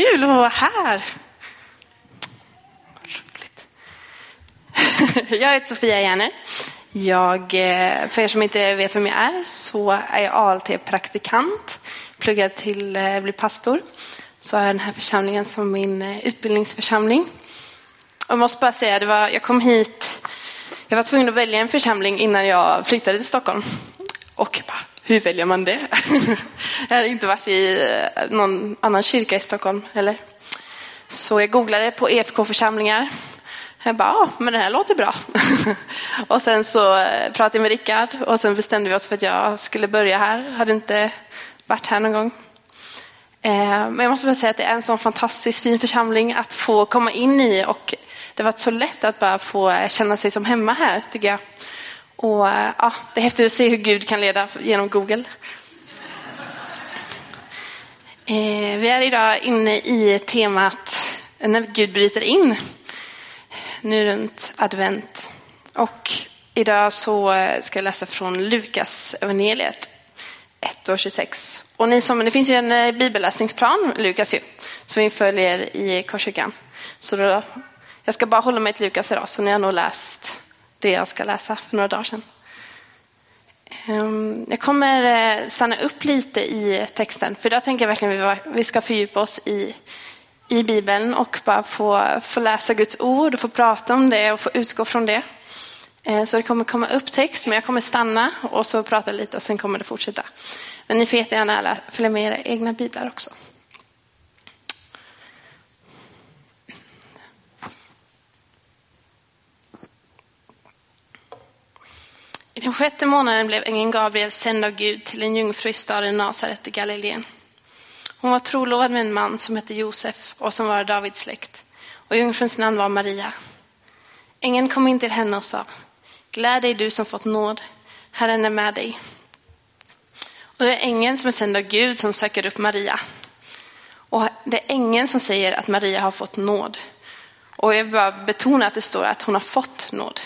kul att vara här. Roligt. Jag heter Sofia Järner. Jag, eh, för er som inte vet vem jag är så är jag ALT-praktikant. Pluggar till att bli pastor. Så har jag den här församlingen som min eh, utbildningsförsamling. Jag måste bara säga, det var, jag kom hit, jag var tvungen att välja en församling innan jag flyttade till Stockholm. Och bara, hur väljer man det? jag har inte varit i eh, någon annan kyrka i Stockholm heller. Så jag googlade på EFK-församlingar jag bara, ja, men det här låter bra. och sen så eh, pratade jag med Rickard och sen bestämde vi oss för att jag skulle börja här. Jag Hade inte varit här någon gång. Eh, men jag måste bara säga att det är en sån fantastiskt fin församling att få komma in i och det har varit så lätt att bara få känna sig som hemma här tycker jag. Och eh, ja, det är häftigt att se hur Gud kan leda genom Google. Eh, vi är idag inne i temat när Gud bryter in nu runt advent. Och idag så eh, ska jag läsa från Lukas evangeliet 1 och 26. Och ni som, det finns ju en bibelläsningsplan, Lukas ju, som vi följer i Korskyrkan. Så då, jag ska bara hålla mig till Lukas idag, så ni har nog läst det jag ska läsa för några dagar sedan. Ehm, jag kommer eh, stanna upp lite i texten, för idag tänker jag verkligen att vi ska fördjupa oss i i Bibeln och bara få, få läsa Guds ord och få prata om det och få utgå från det. Ehm, så det kommer komma upp text, men jag kommer stanna och så prata lite och sen kommer det fortsätta. Men ni får jättegärna följa med era egna biblar också. I den sjätte månaden blev ängeln Gabriel sänd av Gud till en jungfru i staden Nasaret i Galileen. Hon var trolovad med en man som hette Josef och som var Davids släkt. Och jungfruns namn var Maria. Ängeln kom in till henne och sa, Gläd dig du som fått nåd, Herren är med dig. Och det är ängeln som är sänd av Gud som söker upp Maria. Och det är ängeln som säger att Maria har fått nåd. Och jag vill bara betona att det står att hon har fått nåd.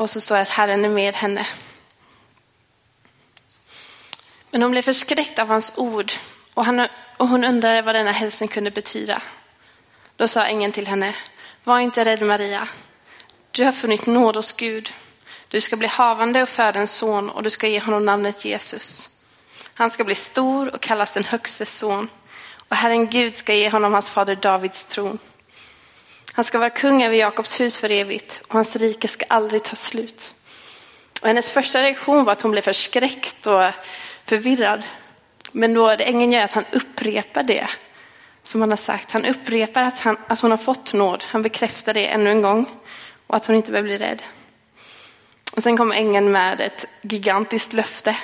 Och så står det att Herren är med henne. Men hon blev förskräckt av hans ord och, han, och hon undrade vad denna hälsning kunde betyda. Då sa ängeln till henne, var inte rädd Maria. Du har funnit nåd hos Gud. Du ska bli havande och föda en son och du ska ge honom namnet Jesus. Han ska bli stor och kallas den högstes son och Herren Gud ska ge honom hans fader Davids tron. Han ska vara kung över Jakobs hus för evigt och hans rike ska aldrig ta slut. Och hennes första reaktion var att hon blev förskräckt och förvirrad. Men då det ängeln gör att han upprepar det som han har sagt. Han upprepar att, han, att hon har fått nåd. Han bekräftar det ännu en gång och att hon inte behöver bli rädd. Och sen kommer ängeln med ett gigantiskt löfte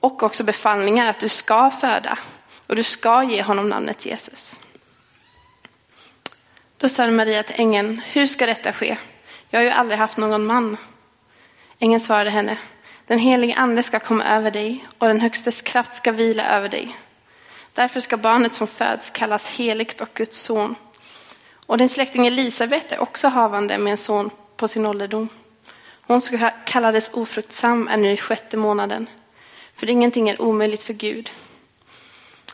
och också befallningar att du ska föda och du ska ge honom namnet Jesus. Då sa Maria till ängeln, hur ska detta ske? Jag har ju aldrig haft någon man. Ängeln svarade henne, den helige ande ska komma över dig och den högstes kraft ska vila över dig. Därför ska barnet som föds kallas heligt och Guds son. Och din släkting Elisabet är också havande med en son på sin ålderdom. Hon som kallades ofruktsam är nu i sjätte månaden. För ingenting är omöjligt för Gud.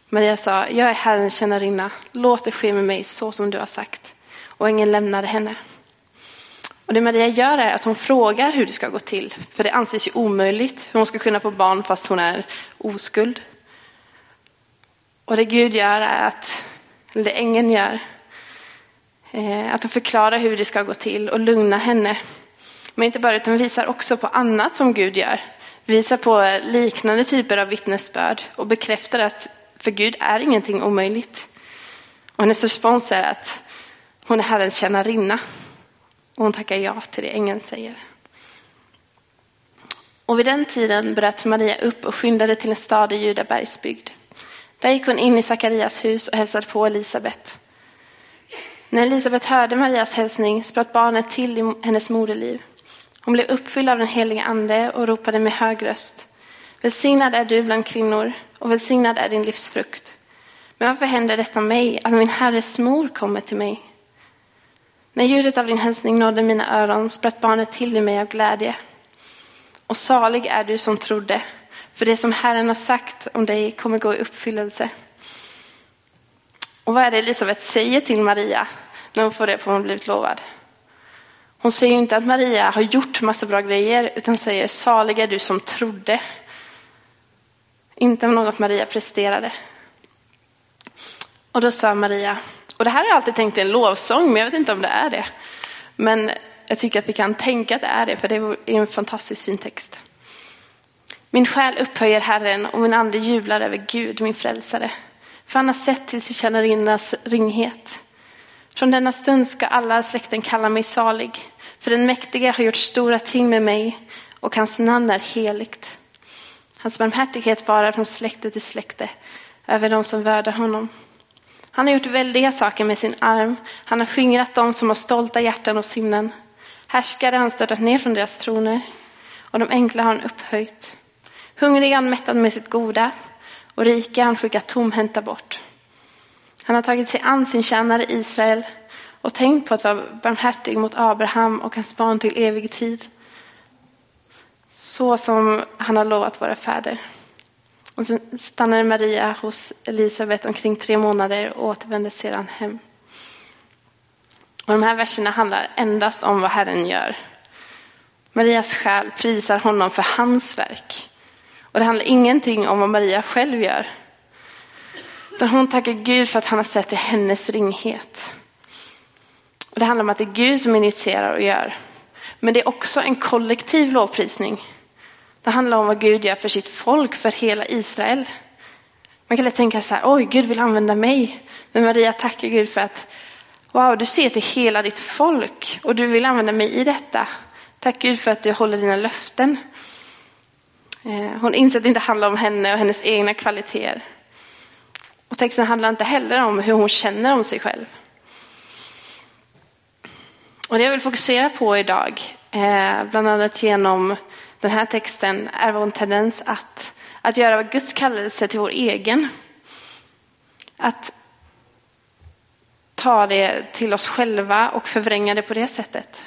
Maria sa, jag är Herrens tjänarinna, låt det ske med mig så som du har sagt. Och ängeln lämnade henne. Och det Maria gör är att hon frågar hur det ska gå till. För det anses ju omöjligt hur hon ska kunna få barn fast hon är oskuld. Och det Gud gör är att, eller det ängeln gör, eh, att han förklarar hur det ska gå till och lugnar henne. Men inte bara utan visar också på annat som Gud gör. Visar på liknande typer av vittnesbörd och bekräftar att för Gud är ingenting omöjligt. Och hennes respons är att hon är Herrens tjänarinna. Och hon tackar ja till det ängeln säger. Och vid den tiden bröt Maria upp och skyndade till en stad i Judabergsbygd. Där gick hon in i Sakarias hus och hälsade på Elisabet. När Elisabet hörde Marias hälsning spratt barnet till i hennes moderliv. Hon blev uppfylld av den heliga ande och ropade med hög röst. Välsignad är du bland kvinnor och välsignad är din livsfrukt. Men varför händer detta mig, att min herres mor kommer till mig? När ljudet av din hälsning nådde mina öron spratt barnet till i mig av glädje. Och salig är du som trodde, för det som Herren har sagt om dig kommer gå i uppfyllelse. Och vad är det Elisabet säger till Maria när hon får det på hon blivit lovad? Hon säger inte att Maria har gjort massa bra grejer utan säger salig är du som trodde. Inte om något Maria presterade. Och då sa Maria, och det här har jag alltid tänkt är en lovsång men jag vet inte om det är det. Men jag tycker att vi kan tänka att det är det för det är en fantastiskt fin text. Min själ upphöjer Herren och min ande jublar över Gud, min frälsare. För han har sett till tjänarinnas ringhet. Från denna stund ska alla släkten kalla mig salig. För den mäktige har gjort stora ting med mig och hans namn är heligt. Hans barmhärtighet varar från släkte till släkte över de som värdar honom. Han har gjort väldiga saker med sin arm. Han har skingrat dem som har stolta hjärtan och sinnen. Härskare har han störtat ner från deras troner och de enkla har han upphöjt. Hungriga har han mättat med sitt goda och rika har han skickat tomhänta bort. Han har tagit sig an sin tjänare Israel och tänkt på att vara barmhärtig mot Abraham och hans barn till evig tid. Så som han har lovat våra fäder. Och sen stannade Maria hos Elisabet omkring tre månader och återvände sedan hem. Och de här verserna handlar endast om vad Herren gör. Marias själ prisar honom för hans verk. Och det handlar ingenting om vad Maria själv gör. Utan hon tackar Gud för att han har sett till hennes ringhet. Och det handlar om att det är Gud som initierar och gör. Men det är också en kollektiv lovprisning. Det handlar om vad Gud gör för sitt folk, för hela Israel. Man kan lätt tänka så här, oj, Gud vill använda mig. Men Maria tackar Gud för att, wow, du ser till hela ditt folk och du vill använda mig i detta. Tack Gud för att du håller dina löften. Eh, hon inser att det inte handlar om henne och hennes egna kvaliteter. Och texten handlar inte heller om hur hon känner om sig själv. Och det jag vill fokusera på idag, eh, bland annat genom den här texten, är vår tendens att, att göra Guds kallelse till vår egen. Att ta det till oss själva och förvränga det på det sättet.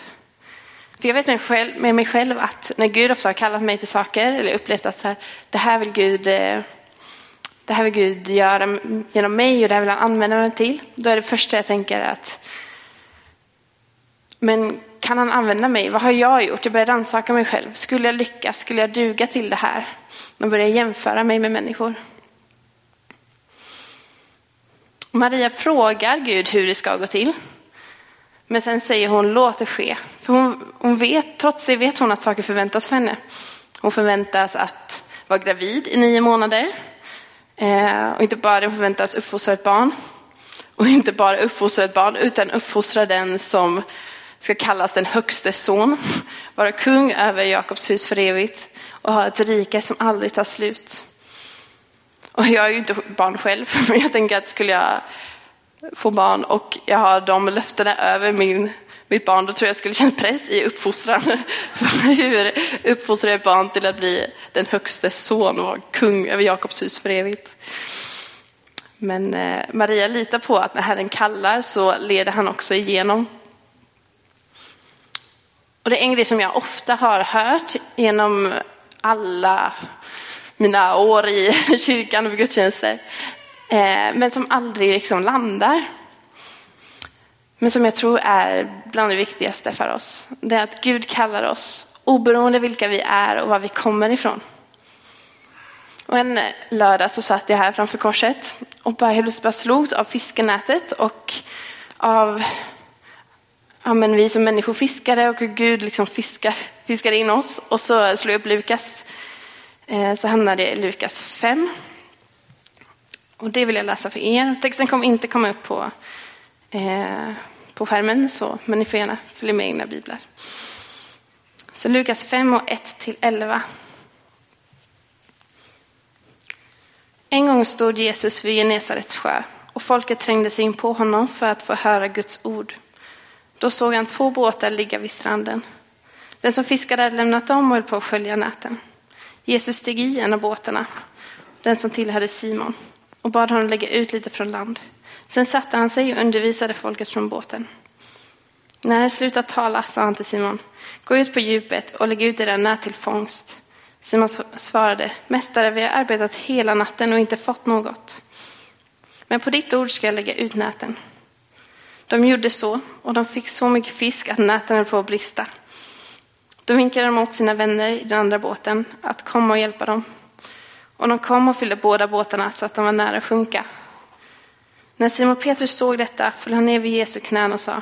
För jag vet med, själv, med mig själv att när Gud ofta har kallat mig till saker eller upplevt att så här, det här vill Gud eh, det här vill Gud göra genom mig och det här vill han använda mig till. Då är det första jag tänker att men kan han använda mig? Vad har jag gjort? Jag börjar rannsaka mig själv. Skulle jag lyckas? Skulle jag duga till det här? Man börjar jämföra mig med människor. Maria frågar Gud hur det ska gå till. Men sen säger hon låt det ske. För hon, hon vet, trots det vet hon att saker förväntas för henne. Hon förväntas att vara gravid i nio månader. Eh, och inte bara förväntas uppfostra ett barn. Och inte bara uppfostra ett barn utan uppfostra den som ska kallas den högste son. Vara kung över Jakobs hus för evigt och ha ett rike som aldrig tar slut. Och jag är ju inte barn själv, men jag tänker att skulle jag få barn och jag har de löftena över min, mitt barn, då tror jag skulle känna press i uppfostran. Hur uppfostrar jag ett barn till att bli den högste son och vara kung över Jakobs hus för evigt? Men eh, Maria litar på att när Herren kallar så leder han också igenom. Och det är en grej som jag ofta har hört genom alla mina år i kyrkan och gudstjänster. Eh, men som aldrig liksom landar. Men som jag tror är bland det viktigaste för oss. Det är att Gud kallar oss oberoende vilka vi är och var vi kommer ifrån. Och en lördag så satt jag här framför korset och bara helt plötsligt slogs av fiskenätet och av ja, men vi som människor fiskade och hur Gud liksom fiskar, fiskade in oss. Och så slog jag upp Lukas, eh, så hamnade jag i Lukas 5. Och det vill jag läsa för er. Texten kommer inte komma upp på, eh, på skärmen, så, men ni får gärna följa med egna biblar. Så Lukas 5 och 1 till 11. En gång stod Jesus vid Genesarets sjö och folket trängde sig in på honom för att få höra Guds ord. Då såg han två båtar ligga vid stranden. Den som fiskade hade lämnat dem och höll på att skölja näten. Jesus steg i en av båtarna, den som tillhörde Simon, och bad honom lägga ut lite från land. Sen satte han sig och undervisade folket från båten. När han slutat tala sa han till Simon, gå ut på djupet och lägg ut era nät till fångst. Simon svarade, mästare, vi har arbetat hela natten och inte fått något. Men på ditt ord ska jag lägga ut näten. De gjorde så och de fick så mycket fisk att näten höll på att brista. Då vinkade de åt sina vänner i den andra båten att komma och hjälpa dem. Och de kom och fyllde båda båtarna så att de var nära att sjunka. När Simon Petrus såg detta föll han ner vid Jesu knän och sa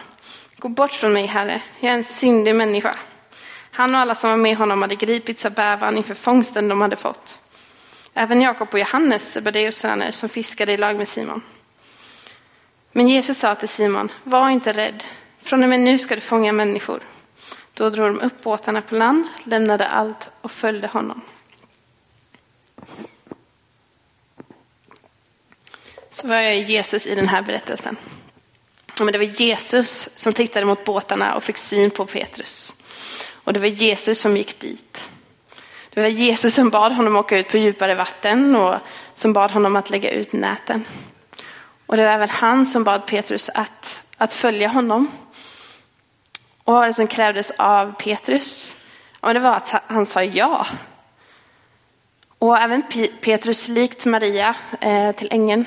Gå bort från mig, Herre, jag är en syndig människa. Han och alla som var med honom hade gripits av bävan inför fångsten de hade fått. Även Jakob och Johannes, Sebedeus söner, som fiskade i lag med Simon. Men Jesus sa till Simon, var inte rädd, från och med nu ska du fånga människor. Då drog de upp båtarna på land, lämnade allt och följde honom. Så vad är Jesus i den här berättelsen? men det var Jesus som tittade mot båtarna och fick syn på Petrus. Och det var Jesus som gick dit. Det var Jesus som bad honom åka ut på djupare vatten och som bad honom att lägga ut näten. Och det var även han som bad Petrus att, att följa honom. Och vad var det som krävdes av Petrus? Och det var att han sa ja. Och även Petrus, likt Maria eh, till ängeln,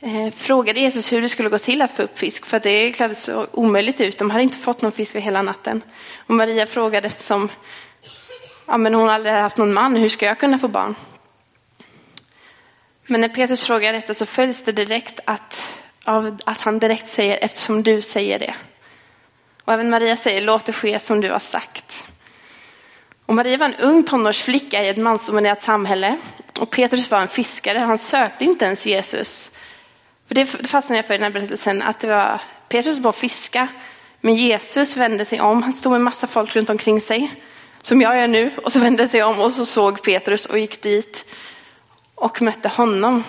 eh, frågade Jesus hur det skulle gå till att få upp fisk. För det klädde så omöjligt ut. De hade inte fått någon fisk för hela natten. Och Maria frågade eftersom ja, men hon aldrig haft någon man, hur ska jag kunna få barn? Men när Petrus frågar detta så följs det direkt att, av att han direkt säger eftersom du säger det. Och även Maria säger låt det ske som du har sagt. Och Maria var en ung tonårsflicka i ett mansdominerat samhälle. Och Petrus var en fiskare, han sökte inte ens Jesus. För det fastnade jag för i den här berättelsen, att det var Petrus som var fiska. Men Jesus vände sig om, han stod med massa folk runt omkring sig. Som jag gör nu. Och så vände sig om och så såg Petrus och gick dit och mötte honom.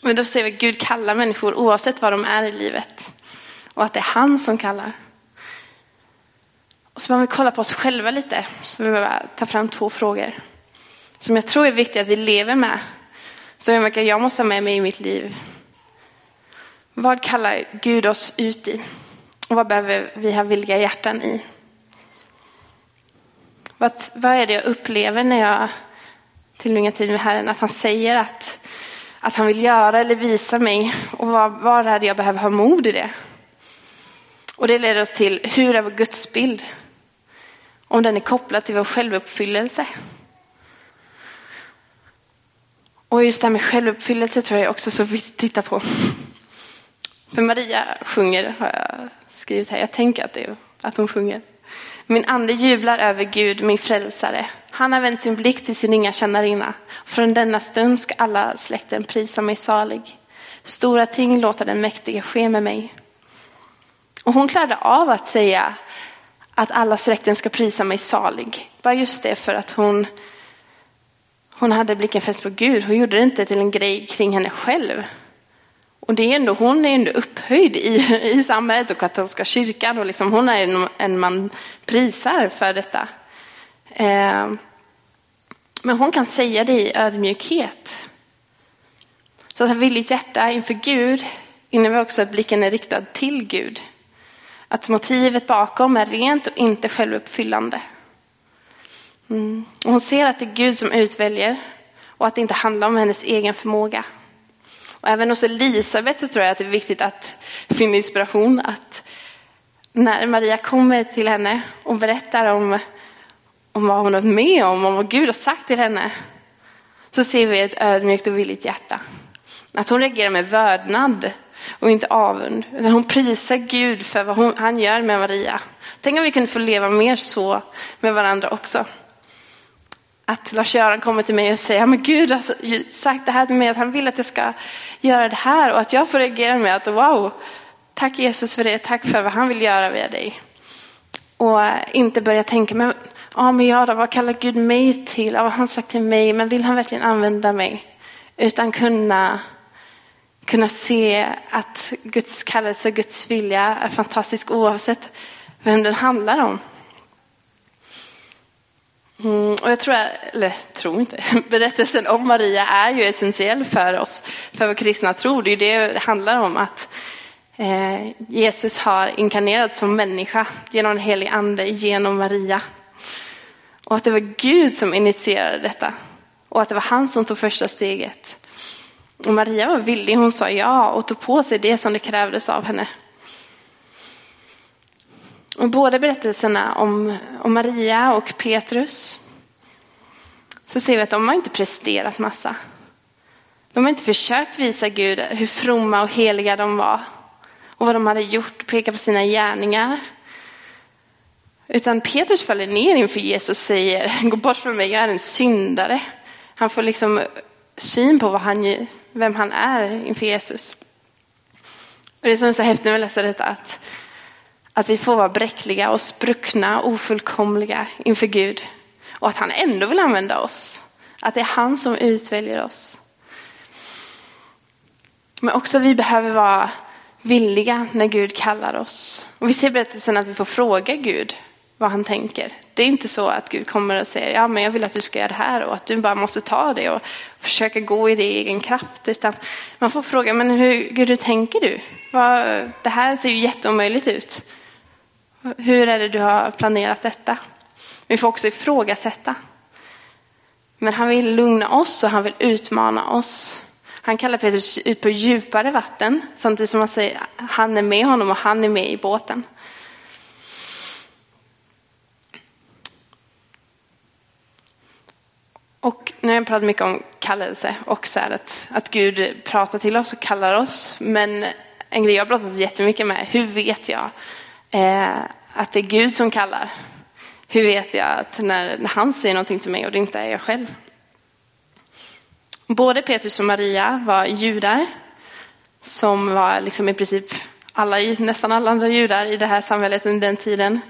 Men då ser vi att Gud kallar människor oavsett vad de är i livet. Och att det är han som kallar. Och så behöver vi kolla på oss själva lite. Så vi behöver ta fram två frågor. Som jag tror är viktiga att vi lever med. Som jag märker jag måste ha med mig i mitt liv. Vad kallar Gud oss ut i? Och vad behöver vi ha villiga hjärtan i? Vad, vad är det jag upplever när jag tillbringa tid med Herren? Att han säger att, att han vill göra eller visa mig. Och vad, vad är det jag behöver ha mod i det? Och det leder oss till, hur är vår gudsbild? Om den är kopplad till vår självuppfyllelse. Och just det här med självuppfyllelse tror jag också är så viktigt att titta på. För Maria sjunger, har jag skrivit här. Jag tänker att, det är, att hon sjunger. Min ande jublar över Gud, min frälsare. Han har vänt sin blick till sin ringa tjänarinna. Från denna stund ska alla släkten prisa mig salig. Stora ting låter den mäktige ske med mig. Och hon klarade av att säga att alla släkten ska prisa mig salig. Bara just det för att hon, hon hade blicken fäst på Gud. Hon gjorde det inte till en grej kring henne själv. Och det är ändå, hon är ändå upphöjd i, i samhället och katolska kyrkan. Och liksom, hon är en, en man prisar för detta. Eh, men hon kan säga det i ödmjukhet. Så att ha villigt hjärta inför Gud innebär också att blicken är riktad till Gud. Att motivet bakom är rent och inte självuppfyllande. Mm. Och hon ser att det är Gud som utväljer och att det inte handlar om hennes egen förmåga. Och även hos Elisabet så tror jag att det är viktigt att finna inspiration. Att när Maria kommer till henne och berättar om, om vad hon har varit med om, om vad Gud har sagt till henne. Så ser vi ett ödmjukt och villigt hjärta. Att hon reagerar med vördnad och inte avund. Utan hon prisar Gud för vad hon, han gör med Maria. Tänk om vi kunde få leva mer så med varandra också att Lars-Göran kommer till mig och säger, men Gud har sagt det här till mig, att han vill att jag ska göra det här och att jag får reagera med att wow, tack Jesus för det, tack för vad han vill göra via dig. Och eh, inte börja tänka, men, ja, men ja, då, vad kallar Gud mig till? Ja, vad har han sagt till mig? Men vill han verkligen använda mig? Utan kunna, kunna se att Guds kallelse och Guds vilja är fantastisk oavsett vem den handlar om. Mm, och jag tror, eller tror inte, berättelsen om Maria är ju essentiell för oss, för vår kristna tro. Det är det det handlar om, att eh, Jesus har inkarnerat som människa genom den helige ande, genom Maria. Och att det var Gud som initierade detta. Och att det var han som tog första steget. Och Maria var villig, hon sa ja och tog på sig det som det krävdes av henne. Och båda berättelserna om, om Maria och Petrus så ser vi att de har inte presterat massa. De har inte försökt visa Gud hur fromma och heliga de var och vad de hade gjort, peka på sina gärningar. Utan Petrus faller ner inför Jesus och säger, gå bort från mig, jag är en syndare. Han får liksom syn på vad han, vem han är inför Jesus. Och det som är så häftigt när man läser detta, att, att vi får vara bräckliga och spruckna, ofullkomliga inför Gud. Och att han ändå vill använda oss. Att det är han som utväljer oss. Men också vi behöver vara villiga när Gud kallar oss. Och vi ser berättelsen att vi får fråga Gud vad han tänker. Det är inte så att Gud kommer och säger, ja men jag vill att du ska göra det här och att du bara måste ta det och försöka gå i det i egen kraft. Utan man får fråga, men hur, Gud, hur tänker du? Vad, det här ser ju jätteomöjligt ut. Hur är det du har planerat detta? Vi får också ifrågasätta. Men han vill lugna oss och han vill utmana oss. Han kallar Petrus ut på djupare vatten samtidigt som han säger att han är med honom och han är med i båten. Och nu har jag pratat mycket om kallelse och så att, att Gud pratar till oss och kallar oss. Men en grej jag har pratat jättemycket med, hur vet jag eh, att det är Gud som kallar? Hur vet jag att när, när han säger någonting till mig och det inte är jag själv? Både Petrus och Maria var judar som var liksom i princip alla, nästan alla andra judar i det här samhället under den tiden.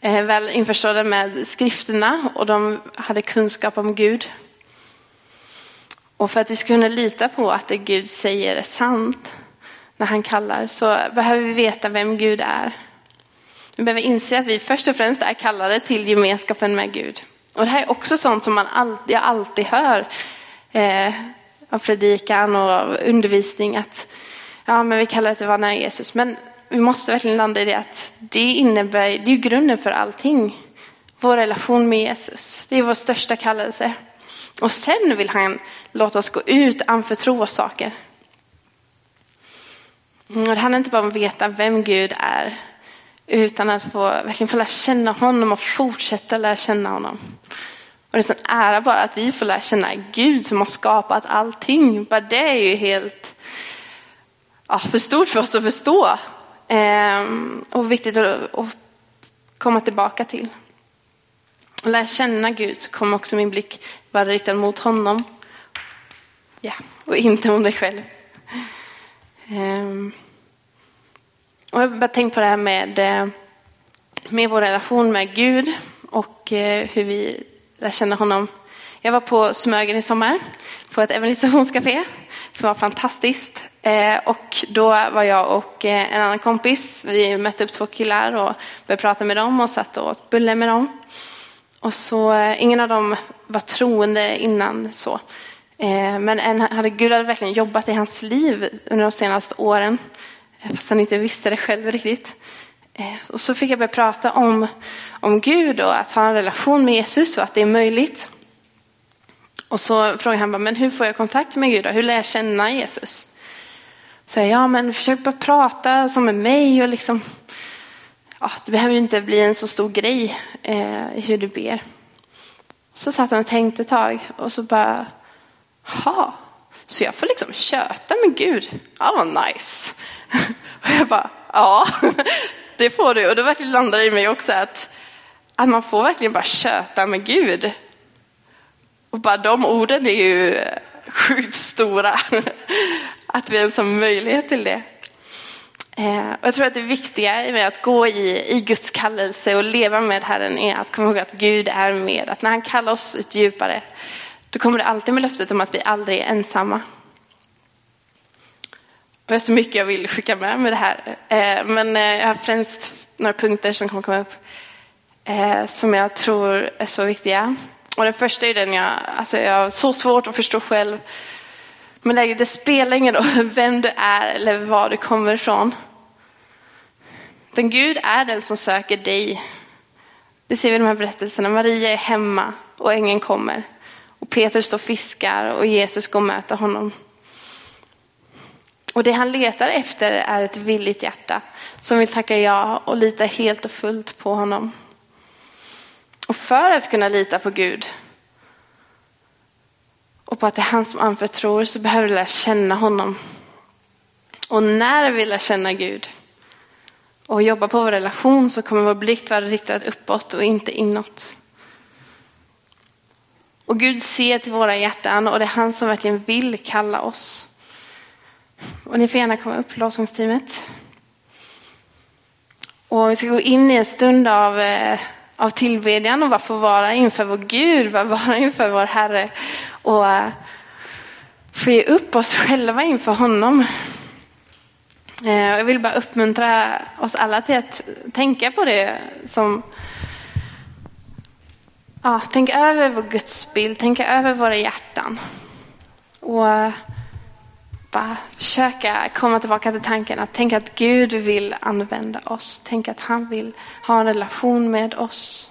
Eh, väl införstådda med skrifterna och de hade kunskap om Gud. Och för att vi ska kunna lita på att det Gud säger är sant när han kallar så behöver vi veta vem Gud är. Vi behöver inse att vi först och främst är kallade till gemenskapen med Gud. Och det här är också sånt som man alltid, jag alltid hör eh, av predikan och av undervisning att ja, men vi kallar det att vara nära Jesus. Men vi måste verkligen landa i det att det innebär, det är grunden för allting. Vår relation med Jesus, det är vår största kallelse. Och sen vill han låta oss gå ut mm, och anförtro oss saker. Det handlar inte bara om att veta vem Gud är, utan att få, verkligen få lära känna honom och fortsätta lära känna honom. Och det är en ära bara att vi får lära känna Gud som har skapat allting. Bara det är ju helt ja, för stort för oss att förstå. Ehm, och viktigt att, att, komma tillbaka till. Och lära känna Gud så kommer också min blick vara riktad mot honom. Ja, och inte mot dig själv. Ehm, och jag har bara tänkt på det här med, eh, med vår relation med Gud och eh, hur vi lär känna honom. Jag var på Smögen i sommar på ett evangelisationscafé som var fantastiskt. Eh, och då var jag och en annan kompis, vi mötte upp två killar och började prata med dem och satt och åt bulle med dem. Och så, ingen av dem var troende innan så. Men en hade, Gud hade verkligen jobbat i hans liv under de senaste åren. Eh, fast han inte visste det själv riktigt. Eh, och så fick jag börja prata om, om Gud och att ha en relation med Jesus och att det är möjligt. Och så frågade han, men hur får jag kontakt med Gud? Hur lär jag känna Jesus? Så ja, men försök bara prata som med mig och liksom, ja, det behöver ju inte bli en så stor grej eh, hur du ber. Så satt han och tänkte ett tag och så bara, ha, så jag får liksom köta med Gud. Ja, vad nice. Och jag bara, ja, det får du. Och då verkligen landade det i mig också att, att man får verkligen bara köta med Gud. Och bara de orden är ju sjukt stora. Att vi ens har möjlighet till det. Eh, och jag tror att det viktiga med att gå i, i Guds kallelse och leva med Herren är att komma ihåg att Gud är med. Att när han kallar oss ut djupare, då kommer det alltid med löftet om att vi aldrig är ensamma. Och det är så mycket jag vill skicka med med det här. Eh, men eh, jag har främst några punkter som kommer komma upp eh, som jag tror är så viktiga. Och den första är den jag, alltså jag har så svårt att förstå själv. Men det spelar ingen roll vem du är eller var du kommer ifrån. Den Gud är den som söker dig. Det ser vi i de här berättelserna. Maria är hemma och ängeln kommer. Och Petrus står och fiskar och Jesus går och möter honom. Och det han letar efter är ett villigt hjärta som vill tacka ja och lita helt och fullt på honom. Och för att kunna lita på Gud och på att det är han som anförtror så behöver vi lära känna honom. Och när vi lär känna Gud och jobbar på vår relation så kommer vår blick vara riktad uppåt och inte inåt. Och Gud ser till våra hjärtan och det är han som verkligen vill kalla oss. Och ni får gärna komma upp, lovsångsteamet. Och vi ska gå in i en stund av, eh, av tillbedjan och bara få vara inför vår Gud, bara vara inför vår Herre. Och eh, få ge upp oss själva inför honom. Eh, jag vill bara uppmuntra oss alla till att tänka på det som ja, tänka över vår gudsbild, tänka över våra hjärtan. Och bara försöka komma tillbaka till tanken att tänka att Gud vill använda oss. Tänka att han vill ha en relation med oss.